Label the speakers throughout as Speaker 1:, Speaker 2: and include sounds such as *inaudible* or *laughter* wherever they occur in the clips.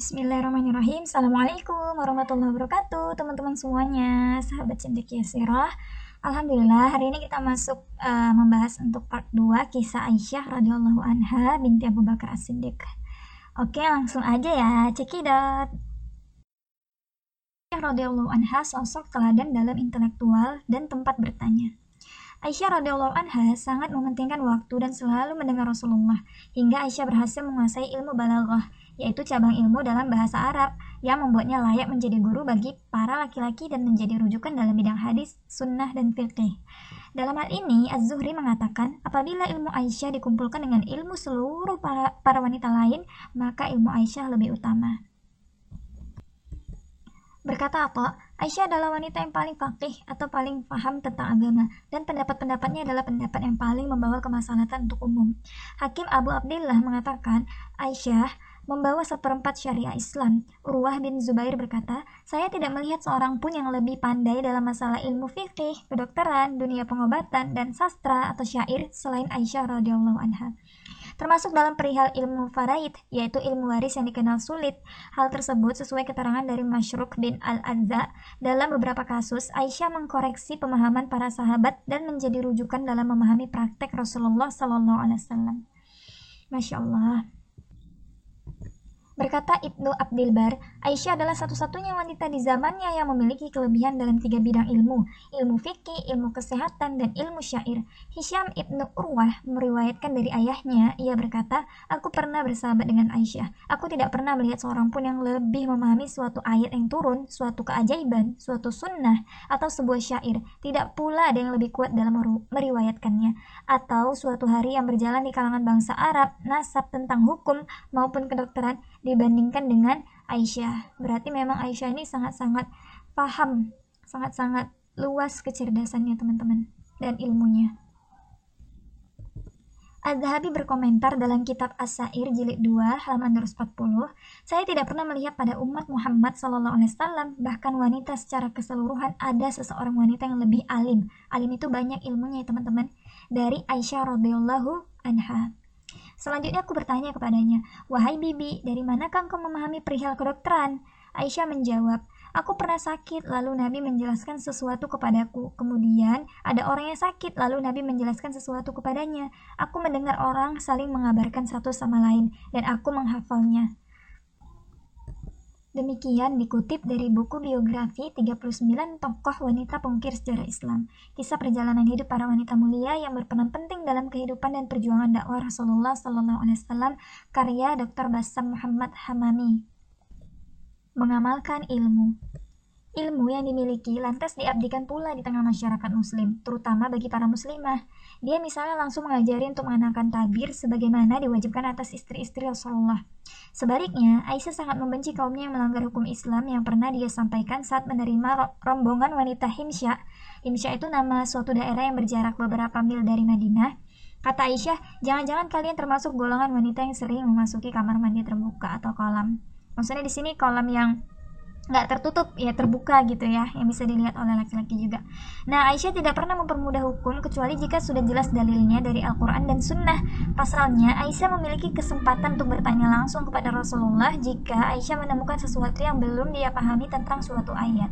Speaker 1: Bismillahirrahmanirrahim. Assalamualaikum warahmatullahi wabarakatuh Teman-teman semuanya Sahabat cendekia sirah. Alhamdulillah hari ini kita masuk uh, Membahas untuk part 2 Kisah Aisyah radhiyallahu anha Binti Abu Bakar As-Siddiq. Oke langsung aja ya Cekidot Aisyah radhiyallahu anha sosok teladan dalam intelektual dan tempat bertanya. Aisyah radhiyallahu anha sangat mementingkan waktu dan selalu mendengar Rasulullah hingga Aisyah berhasil menguasai ilmu balaghah, yaitu cabang ilmu dalam bahasa Arab yang membuatnya layak menjadi guru bagi para laki-laki dan menjadi rujukan dalam bidang hadis, sunnah, dan fikih. Dalam hal ini, Az-Zuhri mengatakan, apabila ilmu Aisyah dikumpulkan dengan ilmu seluruh para, para wanita lain, maka ilmu Aisyah lebih utama. Berkata apa? Aisyah adalah wanita yang paling fakih atau paling paham tentang agama dan pendapat-pendapatnya adalah pendapat yang paling membawa kemaslahatan untuk umum. Hakim Abu Abdillah mengatakan Aisyah membawa seperempat syariah Islam. Urwah bin Zubair berkata, saya tidak melihat seorang pun yang lebih pandai dalam masalah ilmu fikih, kedokteran, dunia pengobatan, dan sastra atau syair selain Aisyah radhiyallahu anha termasuk dalam perihal ilmu faraid, yaitu ilmu waris yang dikenal sulit. Hal tersebut sesuai keterangan dari Mashruk bin Al-Adza. Dalam beberapa kasus, Aisyah mengkoreksi pemahaman para sahabat dan menjadi rujukan dalam memahami praktek Rasulullah Wasallam. Masya Allah. Berkata Ibnu Abdil Bar, Aisyah adalah satu-satunya wanita di zamannya yang memiliki kelebihan dalam tiga bidang ilmu, ilmu fikih, ilmu kesehatan, dan ilmu syair. Hisham Ibnu Urwah meriwayatkan dari ayahnya, ia berkata, Aku pernah bersahabat dengan Aisyah. Aku tidak pernah melihat seorang pun yang lebih memahami suatu ayat yang turun, suatu keajaiban, suatu sunnah, atau sebuah syair. Tidak pula ada yang lebih kuat dalam meriwayatkannya. Atau suatu hari yang berjalan di kalangan bangsa Arab, nasab tentang hukum maupun kedokteran, dibandingkan dengan Aisyah. Berarti memang Aisyah ini sangat-sangat paham, sangat-sangat luas kecerdasannya teman-teman dan ilmunya. Az-Zahabi berkomentar dalam kitab As-Sair jilid 2 halaman 240, saya tidak pernah melihat pada umat Muhammad SAW bahkan wanita secara keseluruhan ada seseorang wanita yang lebih alim. Alim itu banyak ilmunya ya teman-teman. Dari Aisyah radhiyallahu anha. Selanjutnya aku bertanya kepadanya, Wahai bibi, dari manakah engkau memahami perihal kedokteran? Aisyah menjawab, Aku pernah sakit, lalu Nabi menjelaskan sesuatu kepadaku. Kemudian ada orang yang sakit, lalu Nabi menjelaskan sesuatu kepadanya. Aku mendengar orang saling mengabarkan satu sama lain, dan aku menghafalnya. Demikian dikutip dari buku biografi 39 tokoh wanita pengukir sejarah Islam. Kisah perjalanan hidup para wanita mulia yang berperan penting dalam kehidupan dan perjuangan dakwah Rasulullah Wasallam karya Dr. Bassam Muhammad Hamami. Mengamalkan ilmu Ilmu yang dimiliki lantas diabdikan pula di tengah masyarakat muslim, terutama bagi para muslimah. Dia misalnya langsung mengajari untuk mengenakan tabir sebagaimana diwajibkan atas istri-istri Rasulullah. Sebaliknya, Aisyah sangat membenci kaumnya yang melanggar hukum Islam yang pernah dia sampaikan saat menerima rombongan wanita Himsya. Himsya itu nama suatu daerah yang berjarak beberapa mil dari Madinah. Kata Aisyah, jangan-jangan kalian termasuk golongan wanita yang sering memasuki kamar mandi terbuka atau kolam. Maksudnya di sini kolam yang nggak tertutup ya terbuka gitu ya yang bisa dilihat oleh laki-laki juga. Nah Aisyah tidak pernah mempermudah hukum kecuali jika sudah jelas dalilnya dari Al-Quran dan Sunnah. Pasalnya Aisyah memiliki kesempatan untuk bertanya langsung kepada Rasulullah jika Aisyah menemukan sesuatu yang belum dia pahami tentang suatu ayat.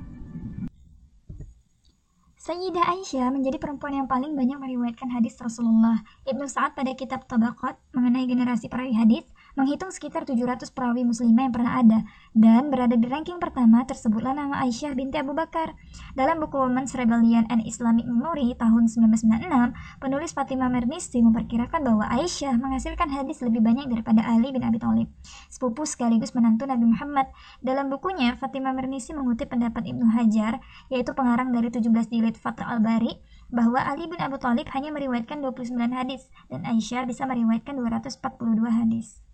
Speaker 1: Sayyidah Aisyah menjadi perempuan yang paling banyak meriwayatkan hadis Rasulullah. Ibnu Sa'ad pada kitab Tabaqat mengenai generasi perawi hadis menghitung sekitar 700 perawi muslimah yang pernah ada dan berada di ranking pertama tersebutlah nama Aisyah binti Abu Bakar. Dalam buku Women's Rebellion and Islamic Memory tahun 1996, penulis Fatimah Mernisi memperkirakan bahwa Aisyah menghasilkan hadis lebih banyak daripada Ali bin Abi Thalib, sepupu sekaligus menantu Nabi Muhammad. Dalam bukunya, Fatimah Mernisi mengutip pendapat Ibnu Hajar, yaitu pengarang dari 17 jilid Fath al-Bari, bahwa Ali bin Abi Thalib hanya meriwayatkan 29 hadis dan Aisyah bisa meriwayatkan 242 hadis.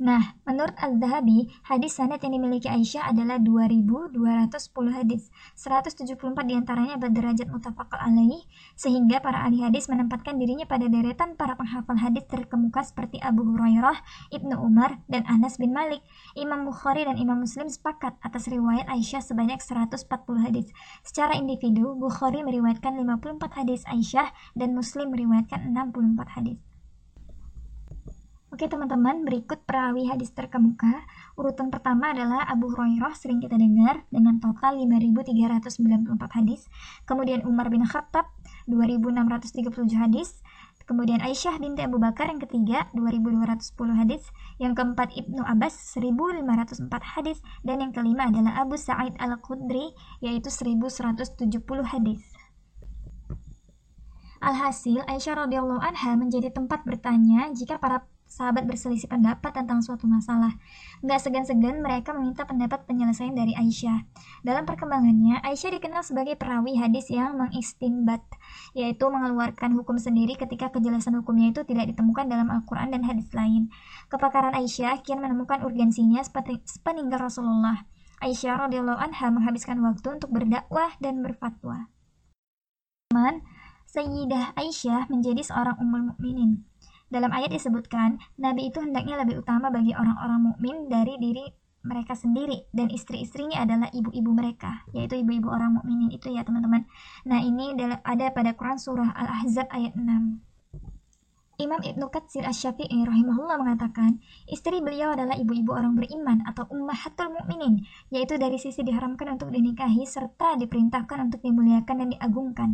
Speaker 1: Nah, menurut Al-Zahabi, hadis sanad yang dimiliki Aisyah adalah 2210 hadis. 174 di antaranya berderajat mutafakal alaih, sehingga para ahli hadis menempatkan dirinya pada deretan para penghafal hadis terkemuka seperti Abu Hurairah, Ibnu Umar, dan Anas bin Malik. Imam Bukhari dan Imam Muslim sepakat atas riwayat Aisyah sebanyak 140 hadis. Secara individu, Bukhari meriwayatkan 54 hadis Aisyah dan Muslim meriwayatkan 64 hadis. Oke teman-teman, berikut perawi hadis terkemuka. Urutan pertama adalah Abu Hurairah, sering kita dengar, dengan total 5.394 hadis. Kemudian Umar bin Khattab, 2.637 hadis. Kemudian Aisyah binti Abu Bakar yang ketiga 2210 hadis, yang keempat Ibnu Abbas 1504 hadis dan yang kelima adalah Abu Sa'id Al-Khudri yaitu 1170 hadis. Alhasil, Aisyah radhiyallahu anha menjadi tempat bertanya jika para sahabat berselisih pendapat tentang suatu masalah. Nggak segan-segan mereka meminta pendapat penyelesaian dari Aisyah. Dalam perkembangannya, Aisyah dikenal sebagai perawi hadis yang mengistinbat, yaitu mengeluarkan hukum sendiri ketika kejelasan hukumnya itu tidak ditemukan dalam Al-Quran dan hadis lain. Kepakaran Aisyah kian menemukan urgensinya sepeninggal Rasulullah. Aisyah radhiyallahu anha menghabiskan waktu untuk berdakwah dan berfatwa. Sayyidah Aisyah menjadi seorang ummul mukminin dalam ayat disebutkan, Nabi itu hendaknya lebih utama bagi orang-orang mukmin dari diri mereka sendiri dan istri-istrinya adalah ibu-ibu mereka, yaitu ibu-ibu orang mukminin itu ya teman-teman. Nah ini ada pada Quran surah Al-Ahzab ayat 6. Imam Ibnu Katsir Asy-Syafi'i rahimahullah mengatakan, istri beliau adalah ibu-ibu orang beriman atau ummahatul mukminin, yaitu dari sisi diharamkan untuk dinikahi serta diperintahkan untuk dimuliakan dan diagungkan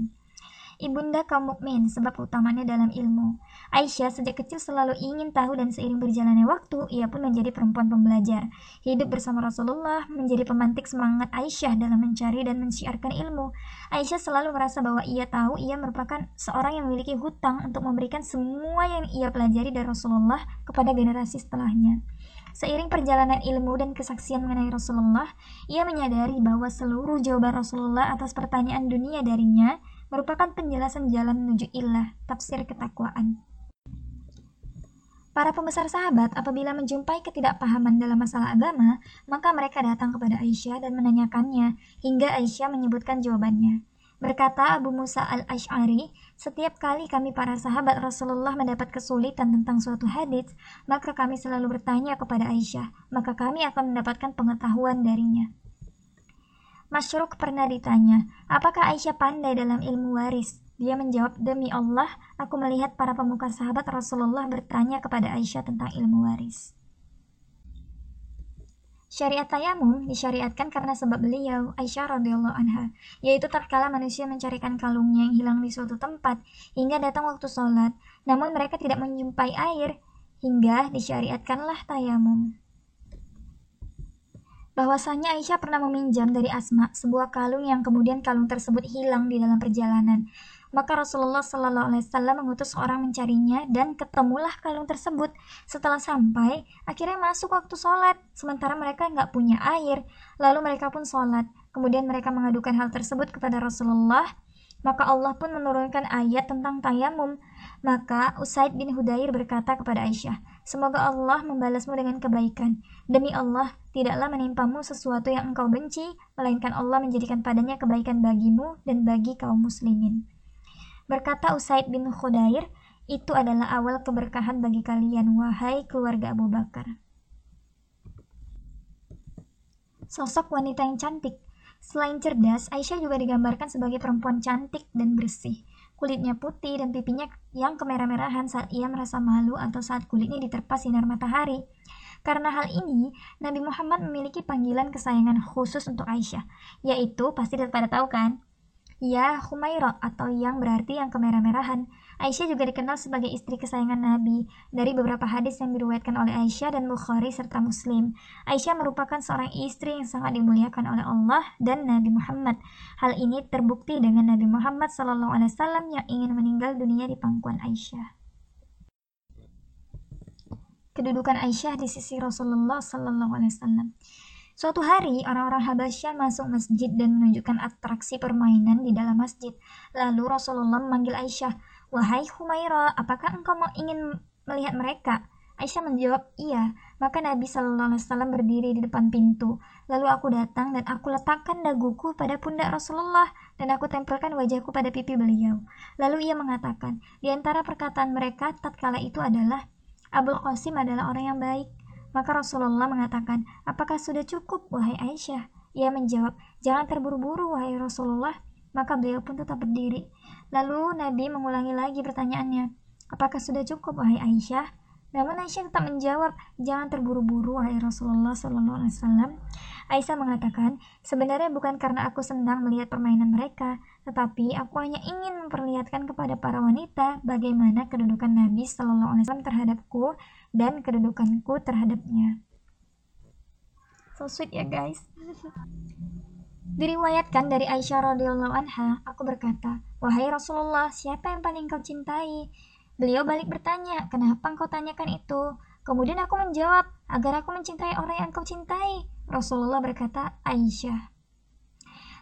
Speaker 1: ibunda kaum mukmin sebab utamanya dalam ilmu. Aisyah sejak kecil selalu ingin tahu dan seiring berjalannya waktu, ia pun menjadi perempuan pembelajar. Hidup bersama Rasulullah menjadi pemantik semangat Aisyah dalam mencari dan mensiarkan ilmu. Aisyah selalu merasa bahwa ia tahu ia merupakan seorang yang memiliki hutang untuk memberikan semua yang ia pelajari dari Rasulullah kepada generasi setelahnya. Seiring perjalanan ilmu dan kesaksian mengenai Rasulullah, ia menyadari bahwa seluruh jawaban Rasulullah atas pertanyaan dunia darinya merupakan penjelasan jalan menuju ilah, tafsir ketakwaan. Para pembesar sahabat apabila menjumpai ketidakpahaman dalam masalah agama, maka mereka datang kepada Aisyah dan menanyakannya, hingga Aisyah menyebutkan jawabannya. Berkata Abu Musa al-Ash'ari, setiap kali kami para sahabat Rasulullah mendapat kesulitan tentang suatu hadis, maka kami selalu bertanya kepada Aisyah, maka kami akan mendapatkan pengetahuan darinya. Masyruk pernah ditanya, apakah Aisyah pandai dalam ilmu waris? Dia menjawab, demi Allah, aku melihat para pemuka sahabat Rasulullah bertanya kepada Aisyah tentang ilmu waris. Syariat tayamum disyariatkan karena sebab beliau, Aisyah radhiyallahu anha, yaitu tatkala manusia mencarikan kalungnya yang hilang di suatu tempat hingga datang waktu sholat, namun mereka tidak menjumpai air, hingga disyariatkanlah tayamum bahwasanya Aisyah pernah meminjam dari Asma sebuah kalung yang kemudian kalung tersebut hilang di dalam perjalanan. Maka Rasulullah Shallallahu Alaihi Wasallam mengutus orang mencarinya dan ketemulah kalung tersebut. Setelah sampai, akhirnya masuk waktu sholat, sementara mereka nggak punya air. Lalu mereka pun sholat. Kemudian mereka mengadukan hal tersebut kepada Rasulullah. Maka Allah pun menurunkan ayat tentang tayamum. Maka Usaid bin Hudair berkata kepada Aisyah, Semoga Allah membalasmu dengan kebaikan. Demi Allah, tidaklah menimpamu sesuatu yang engkau benci, melainkan Allah menjadikan padanya kebaikan bagimu dan bagi kaum muslimin. Berkata Usaid bin Khudair, itu adalah awal keberkahan bagi kalian, wahai keluarga Abu Bakar. Sosok wanita yang cantik Selain cerdas, Aisyah juga digambarkan sebagai perempuan cantik dan bersih kulitnya putih dan pipinya yang kemerah-merahan saat ia merasa malu atau saat kulitnya diterpa sinar matahari. Karena hal ini, Nabi Muhammad memiliki panggilan kesayangan khusus untuk Aisyah, yaitu pasti pada tahu kan? Ya Humaira atau yang berarti yang kemerah-merahan. Aisyah juga dikenal sebagai istri kesayangan Nabi dari beberapa hadis yang diriwayatkan oleh Aisyah dan Bukhari serta Muslim. Aisyah merupakan seorang istri yang sangat dimuliakan oleh Allah dan Nabi Muhammad. Hal ini terbukti dengan Nabi Muhammad SAW yang ingin meninggal dunia di pangkuan Aisyah. Kedudukan Aisyah di sisi Rasulullah SAW. Suatu hari, orang-orang Habasyah masuk masjid dan menunjukkan atraksi permainan di dalam masjid. Lalu Rasulullah memanggil Aisyah, Wahai Humaira, apakah engkau mau ingin melihat mereka? Aisyah menjawab, iya. Maka Nabi Shallallahu Alaihi Wasallam berdiri di depan pintu. Lalu aku datang dan aku letakkan daguku pada pundak Rasulullah dan aku tempelkan wajahku pada pipi beliau. Lalu ia mengatakan, di antara perkataan mereka tatkala itu adalah, Abul Qasim adalah orang yang baik. Maka Rasulullah mengatakan, apakah sudah cukup, wahai Aisyah? Ia menjawab, jangan terburu-buru, wahai Rasulullah. Maka beliau pun tetap berdiri. Lalu Nabi mengulangi lagi pertanyaannya, apakah sudah cukup, wahai Aisyah? Namun Aisyah tetap menjawab, jangan terburu-buru wahai Rasulullah Sallallahu Alaihi Wasallam. Aisyah mengatakan, sebenarnya bukan karena aku senang melihat permainan mereka, tetapi aku hanya ingin memperlihatkan kepada para wanita bagaimana kedudukan Nabi Sallallahu Alaihi Wasallam terhadapku dan kedudukanku terhadapnya. So sweet ya guys. *laughs* Diriwayatkan dari Aisyah radhiyallahu anha, aku berkata, "Wahai Rasulullah, siapa yang paling kau cintai?" Beliau balik bertanya, "Kenapa engkau tanyakan itu?" Kemudian aku menjawab, "Agar aku mencintai orang yang kau cintai." Rasulullah berkata, "Aisyah."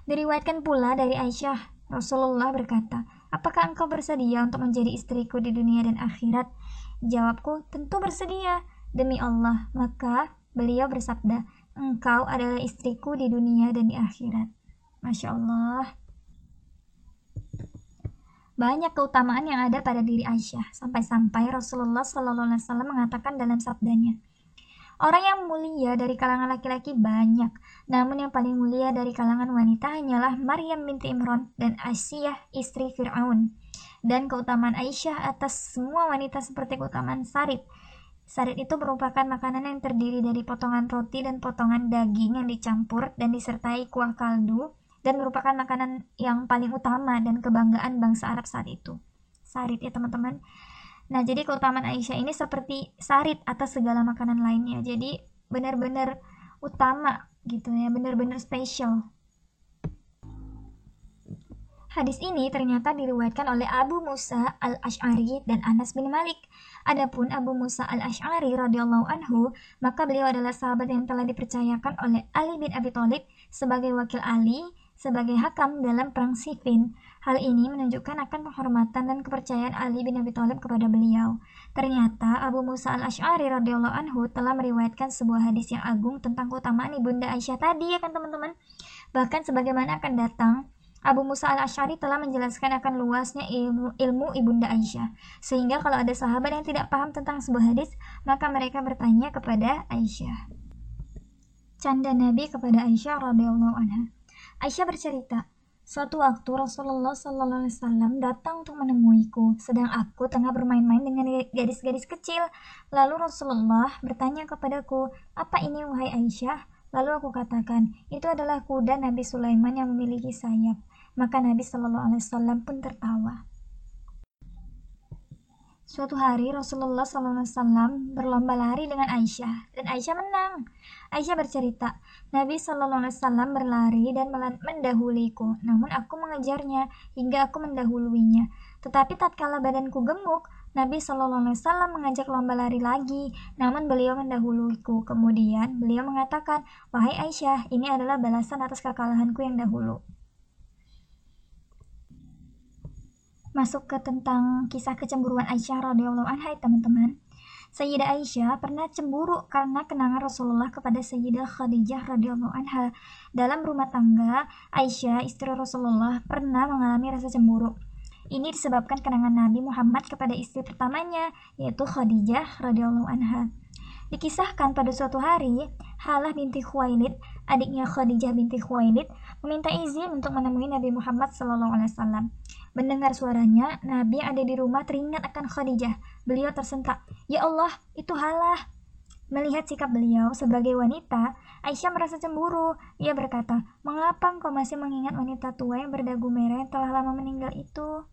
Speaker 1: Diriwayatkan pula dari Aisyah, Rasulullah berkata, "Apakah engkau bersedia untuk menjadi istriku di dunia dan akhirat?" Jawabku, "Tentu bersedia." Demi Allah, maka beliau bersabda, engkau adalah istriku di dunia dan di akhirat. Masya Allah. Banyak keutamaan yang ada pada diri Aisyah, sampai-sampai Rasulullah Sallallahu Alaihi Wasallam mengatakan dalam sabdanya, Orang yang mulia dari kalangan laki-laki banyak, namun yang paling mulia dari kalangan wanita hanyalah Maryam binti Imran dan Asiyah istri Fir'aun. Dan keutamaan Aisyah atas semua wanita seperti keutamaan Sarid, Sarit itu merupakan makanan yang terdiri dari potongan roti dan potongan daging yang dicampur dan disertai kuah kaldu dan merupakan makanan yang paling utama dan kebanggaan bangsa Arab saat itu. Sarit ya teman-teman. Nah, jadi keutamaan Aisyah ini seperti sarit atas segala makanan lainnya. Jadi benar-benar utama gitu ya, benar-benar spesial. Hadis ini ternyata diriwayatkan oleh Abu Musa al-Ash'ari dan Anas bin Malik. Adapun Abu Musa al-Ash'ari radhiyallahu anhu, maka beliau adalah sahabat yang telah dipercayakan oleh Ali bin Abi Thalib sebagai wakil Ali sebagai hakam dalam perang Siffin. Hal ini menunjukkan akan penghormatan dan kepercayaan Ali bin Abi Thalib kepada beliau. Ternyata Abu Musa al-Ash'ari radhiyallahu anhu telah meriwayatkan sebuah hadis yang agung tentang keutamaan Ibunda Aisyah tadi ya kan teman-teman. Bahkan sebagaimana akan datang Abu Musa al-Ash'ari telah menjelaskan akan luasnya ilmu, ilmu Ibunda Aisyah. Sehingga kalau ada sahabat yang tidak paham tentang sebuah hadis, maka mereka bertanya kepada Aisyah. Canda Nabi kepada Aisyah radhiyallahu anha. Aisyah bercerita, Suatu waktu Rasulullah Sallallahu Alaihi Wasallam datang untuk menemuiku, sedang aku tengah bermain-main dengan gadis-gadis kecil. Lalu Rasulullah bertanya kepadaku, apa ini wahai Aisyah? Lalu aku katakan, itu adalah kuda Nabi Sulaiman yang memiliki sayap. Maka Nabi Shallallahu Alaihi Wasallam pun tertawa. Suatu hari Rasulullah SAW berlomba lari dengan Aisyah dan Aisyah menang. Aisyah bercerita, Nabi SAW berlari dan mendahuliku, namun aku mengejarnya hingga aku mendahuluinya. Tetapi tatkala badanku gemuk, Nabi SAW mengajak lomba lari lagi, namun beliau mendahuluiku. Kemudian beliau mengatakan, Wahai Aisyah, ini adalah balasan atas kekalahanku yang dahulu. Masuk ke tentang kisah kecemburuan Aisyah radhiyallahu anha teman-teman. Sayyidah Aisyah pernah cemburu karena kenangan Rasulullah kepada Sayyidah Khadijah radhiyallahu anha. Dalam rumah tangga, Aisyah istri Rasulullah pernah mengalami rasa cemburu. Ini disebabkan kenangan Nabi Muhammad kepada istri pertamanya, yaitu Khadijah radhiyallahu anha. Dikisahkan pada suatu hari, Halah binti Khuwailid, adiknya Khadijah binti Khuwailid, meminta izin untuk menemui Nabi Muhammad SAW. Mendengar suaranya, Nabi yang ada di rumah teringat akan Khadijah. Beliau tersentak, Ya Allah, itu Halah. Melihat sikap beliau sebagai wanita, Aisyah merasa cemburu. Ia berkata, Mengapa engkau masih mengingat wanita tua yang berdagu merah yang telah lama meninggal itu?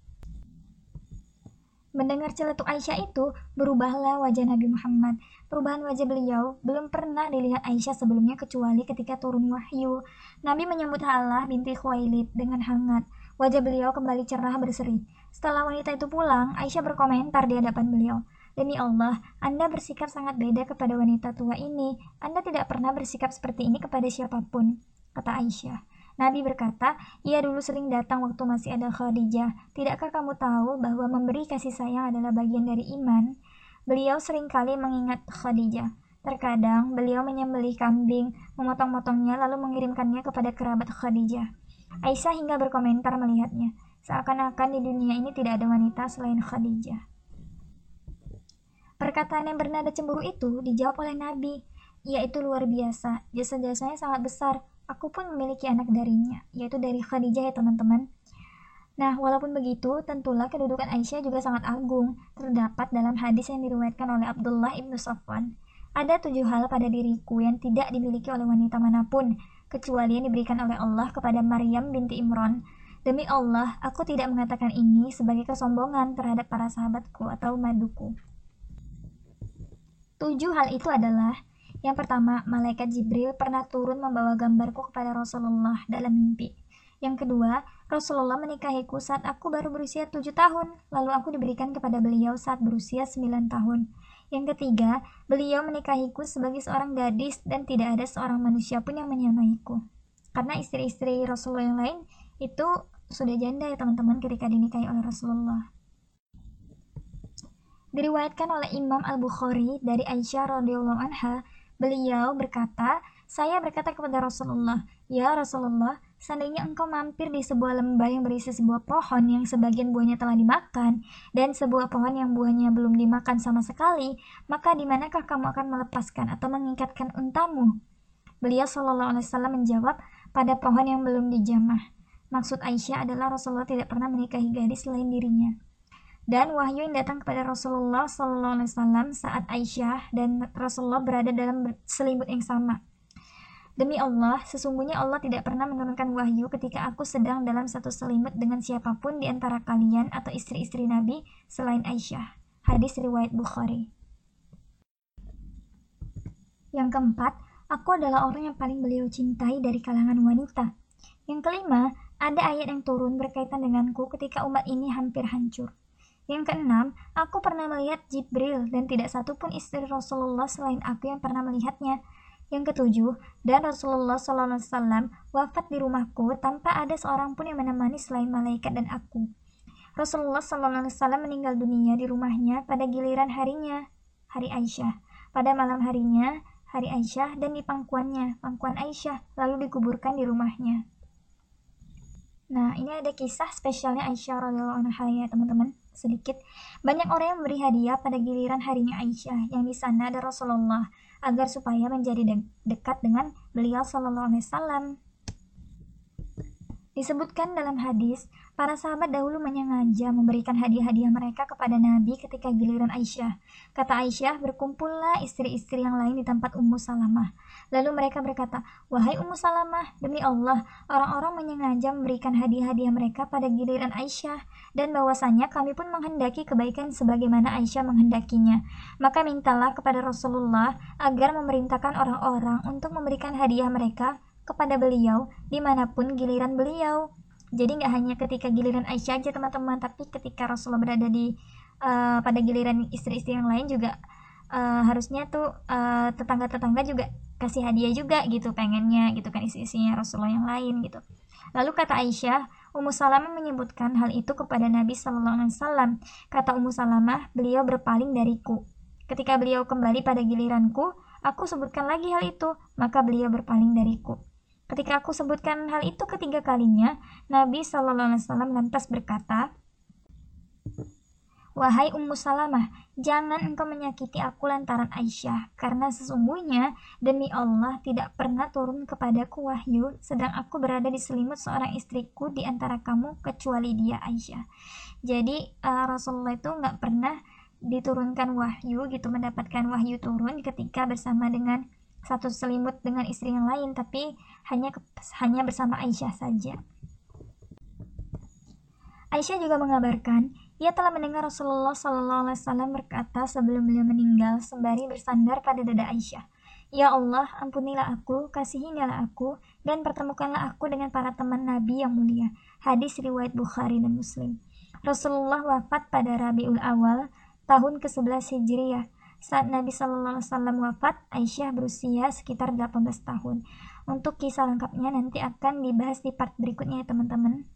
Speaker 1: Mendengar celetuk Aisyah itu, berubahlah wajah Nabi Muhammad. Perubahan wajah beliau belum pernah dilihat Aisyah sebelumnya kecuali ketika turun wahyu. Nabi menyambut Halah binti Khuwailid dengan hangat. Wajah beliau kembali cerah berseri. Setelah wanita itu pulang, Aisyah berkomentar di hadapan beliau. Demi Allah, Anda bersikap sangat beda kepada wanita tua ini. Anda tidak pernah bersikap seperti ini kepada siapa pun, kata Aisyah. Nabi berkata, ia dulu sering datang waktu masih ada Khadijah. Tidakkah kamu tahu bahwa memberi kasih sayang adalah bagian dari iman? Beliau sering kali mengingat Khadijah. Terkadang beliau menyembelih kambing, memotong-motongnya lalu mengirimkannya kepada kerabat Khadijah. Aisyah hingga berkomentar melihatnya, seakan-akan di dunia ini tidak ada wanita selain Khadijah. Perkataan yang bernada cemburu itu dijawab oleh Nabi. Ia itu luar biasa, jasa-jasanya sangat besar. Aku pun memiliki anak darinya, yaitu dari Khadijah ya teman-teman. Nah, walaupun begitu, tentulah kedudukan Aisyah juga sangat agung, terdapat dalam hadis yang diriwayatkan oleh Abdullah ibnu Safwan. Ada tujuh hal pada diriku yang tidak dimiliki oleh wanita mana pun, kecuali yang diberikan oleh Allah kepada Maryam binti Imran. Demi Allah, aku tidak mengatakan ini sebagai kesombongan terhadap para sahabatku atau maduku. Tujuh hal itu adalah yang pertama, malaikat Jibril pernah turun membawa gambarku kepada Rasulullah dalam mimpi. Yang kedua, Rasulullah menikahiku saat aku baru berusia tujuh tahun, lalu aku diberikan kepada beliau saat berusia sembilan tahun. Yang ketiga, beliau menikahiku sebagai seorang gadis dan tidak ada seorang manusia pun yang menyamaiku. Karena istri-istri Rasulullah yang lain itu sudah janda ya teman-teman ketika dinikahi oleh Rasulullah. Diriwayatkan oleh Imam Al-Bukhari dari Aisyah radhiyallahu anha, beliau berkata, "Saya berkata kepada Rasulullah, "Ya Rasulullah, seandainya engkau mampir di sebuah lembah yang berisi sebuah pohon yang sebagian buahnya telah dimakan dan sebuah pohon yang buahnya belum dimakan sama sekali, maka di manakah kamu akan melepaskan atau mengikatkan untamu?" Beliau Shallallahu alaihi wasallam menjawab, "Pada pohon yang belum dijamah." Maksud Aisyah adalah Rasulullah tidak pernah menikahi gadis selain dirinya dan wahyu yang datang kepada Rasulullah SAW saat Aisyah dan Rasulullah berada dalam selimut yang sama. Demi Allah, sesungguhnya Allah tidak pernah menurunkan wahyu ketika aku sedang dalam satu selimut dengan siapa pun di antara kalian atau istri-istri Nabi selain Aisyah. Hadis riwayat Bukhari. Yang keempat, aku adalah orang yang paling beliau cintai dari kalangan wanita. Yang kelima, ada ayat yang turun berkaitan denganku ketika umat ini hampir hancur. Yang keenam, aku pernah melihat Jibril dan tidak satupun istri Rasulullah selain aku yang pernah melihatnya. Yang ketujuh, dan Rasulullah SAW wafat di rumahku tanpa ada seorang pun yang menemani selain malaikat dan aku. Rasulullah SAW meninggal dunia di rumahnya pada giliran harinya, hari Aisyah. Pada malam harinya, hari Aisyah dan di pangkuannya, pangkuan Aisyah, lalu dikuburkan di rumahnya. Nah, ini ada kisah spesialnya Aisyah radhiyallahu anha ya, teman-teman. Sedikit. Banyak orang yang memberi hadiah pada giliran harinya Aisyah, yang di sana ada Rasulullah, agar supaya menjadi de dekat dengan beliau sallallahu alaihi wasallam. Disebutkan dalam hadis, para sahabat dahulu menyengaja memberikan hadiah-hadiah mereka kepada Nabi ketika giliran Aisyah. Kata Aisyah, berkumpullah istri-istri yang lain di tempat Ummu Salamah. Lalu mereka berkata, Wahai Ummu Salamah, demi Allah, orang-orang menyengaja memberikan hadiah-hadiah mereka pada giliran Aisyah. Dan bahwasanya kami pun menghendaki kebaikan sebagaimana Aisyah menghendakinya. Maka mintalah kepada Rasulullah agar memerintahkan orang-orang untuk memberikan hadiah mereka kepada beliau di mana pun giliran beliau. Jadi nggak hanya ketika giliran Aisyah aja teman-teman, tapi ketika Rasulullah berada di uh, pada giliran istri-istri yang lain juga uh, harusnya tuh uh, tetangga-tetangga juga kasih hadiah juga gitu pengennya gitu kan istri-istrinya Rasulullah yang lain gitu. Lalu kata Aisyah, Ummu Salamah menyebutkan hal itu kepada Nabi Shallallahu Alaihi Wasallam. Kata Ummu Salamah, beliau berpaling dariku. Ketika beliau kembali pada giliranku, aku sebutkan lagi hal itu, maka beliau berpaling dariku. Ketika aku sebutkan hal itu ketiga kalinya, Nabi Shallallahu Alaihi Wasallam lantas berkata, Wahai Ummu Salamah, jangan engkau menyakiti aku lantaran Aisyah, karena sesungguhnya demi Allah tidak pernah turun kepadaku wahyu, sedang aku berada di selimut seorang istriku di antara kamu kecuali dia Aisyah. Jadi uh, Rasulullah itu nggak pernah diturunkan wahyu gitu, mendapatkan wahyu turun ketika bersama dengan satu selimut dengan istri yang lain tapi hanya hanya bersama Aisyah saja. Aisyah juga mengabarkan ia telah mendengar Rasulullah SAW berkata sebelum beliau meninggal sembari bersandar pada dada Aisyah. Ya Allah, ampunilah aku, kasihinilah aku, dan pertemukanlah aku dengan para teman Nabi yang mulia. Hadis riwayat Bukhari dan Muslim. Rasulullah wafat pada Rabiul Awal tahun ke-11 Hijriyah saat Nabi Shallallahu Alaihi Wasallam wafat, Aisyah berusia sekitar 18 tahun. Untuk kisah lengkapnya nanti akan dibahas di part berikutnya ya teman-teman.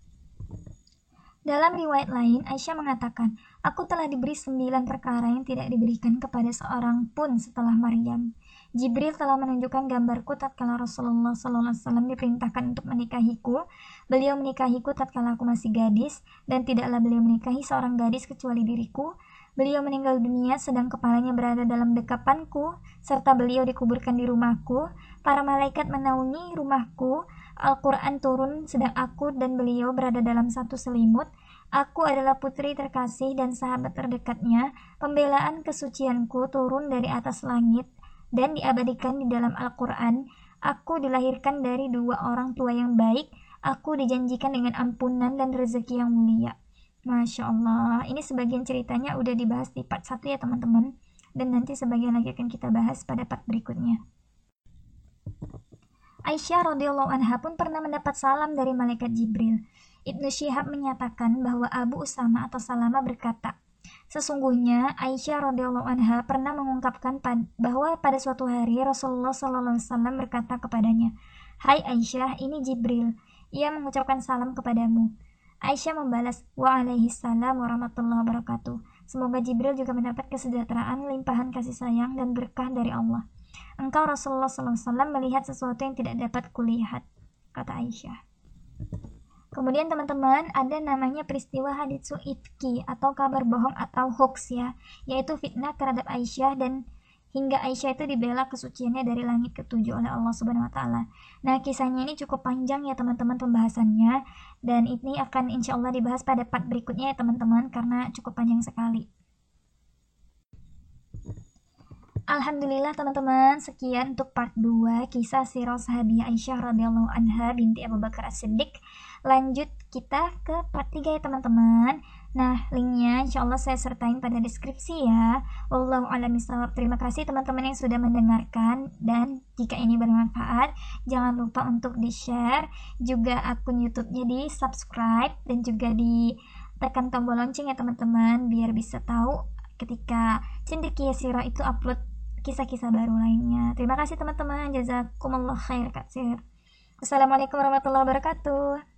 Speaker 1: Dalam riwayat lain, Aisyah mengatakan, Aku telah diberi sembilan perkara yang tidak diberikan kepada seorang pun setelah Maryam. Jibril telah menunjukkan gambarku tatkala Rasulullah SAW diperintahkan untuk menikahiku. Beliau menikahiku tatkala aku masih gadis, dan tidaklah beliau menikahi seorang gadis kecuali diriku. Beliau meninggal dunia sedang kepalanya berada dalam dekapanku, serta beliau dikuburkan di rumahku. Para malaikat menaungi rumahku, Al-Quran turun sedang aku dan beliau berada dalam satu selimut. Aku adalah putri terkasih dan sahabat terdekatnya. Pembelaan kesucianku turun dari atas langit dan diabadikan di dalam Al-Quran. Aku dilahirkan dari dua orang tua yang baik. Aku dijanjikan dengan ampunan dan rezeki yang mulia. Masya Allah, ini sebagian ceritanya udah dibahas di part 1 ya teman-teman. Dan nanti sebagian lagi akan kita bahas pada part berikutnya. Aisyah radhiyallahu anha pun pernah mendapat salam dari malaikat Jibril. Ibnu Syihab menyatakan bahwa Abu Usama atau Salama berkata, Sesungguhnya Aisyah radhiyallahu anha pernah mengungkapkan bahwa pada suatu hari Rasulullah sallallahu alaihi wasallam berkata kepadanya, "Hai Aisyah, ini Jibril. Ia mengucapkan salam kepadamu." Aisyah membalas, "Wa alaihi salam warahmatullahi wabarakatuh." Semoga Jibril juga mendapat kesejahteraan, limpahan kasih sayang dan berkah dari Allah. Engkau Rasulullah SAW melihat sesuatu yang tidak dapat kulihat, kata Aisyah. Kemudian teman-teman ada namanya peristiwa haditsu ifki atau kabar bohong atau hoax ya, yaitu fitnah terhadap Aisyah dan hingga Aisyah itu dibela kesuciannya dari langit ketujuh oleh Allah Subhanahu wa taala. Nah, kisahnya ini cukup panjang ya teman-teman pembahasannya dan ini akan insya Allah dibahas pada part berikutnya ya teman-teman karena cukup panjang sekali. Alhamdulillah teman-teman, sekian untuk part 2 kisah sirah sahabiah Aisyah radhiyallahu anha binti Abu Bakar As-Siddiq. Lanjut kita ke part 3 ya teman-teman. Nah, linknya insya Allah saya sertain pada deskripsi ya. Wallahu a'lam Terima kasih teman-teman yang sudah mendengarkan dan jika ini bermanfaat, jangan lupa untuk di-share juga akun YouTube-nya di subscribe dan juga di tekan tombol lonceng ya teman-teman biar bisa tahu ketika Cendekia Sirah itu upload kisah-kisah baru lainnya. Terima kasih teman-teman. Jazakumullah khair Kak Sir. Assalamualaikum warahmatullahi wabarakatuh.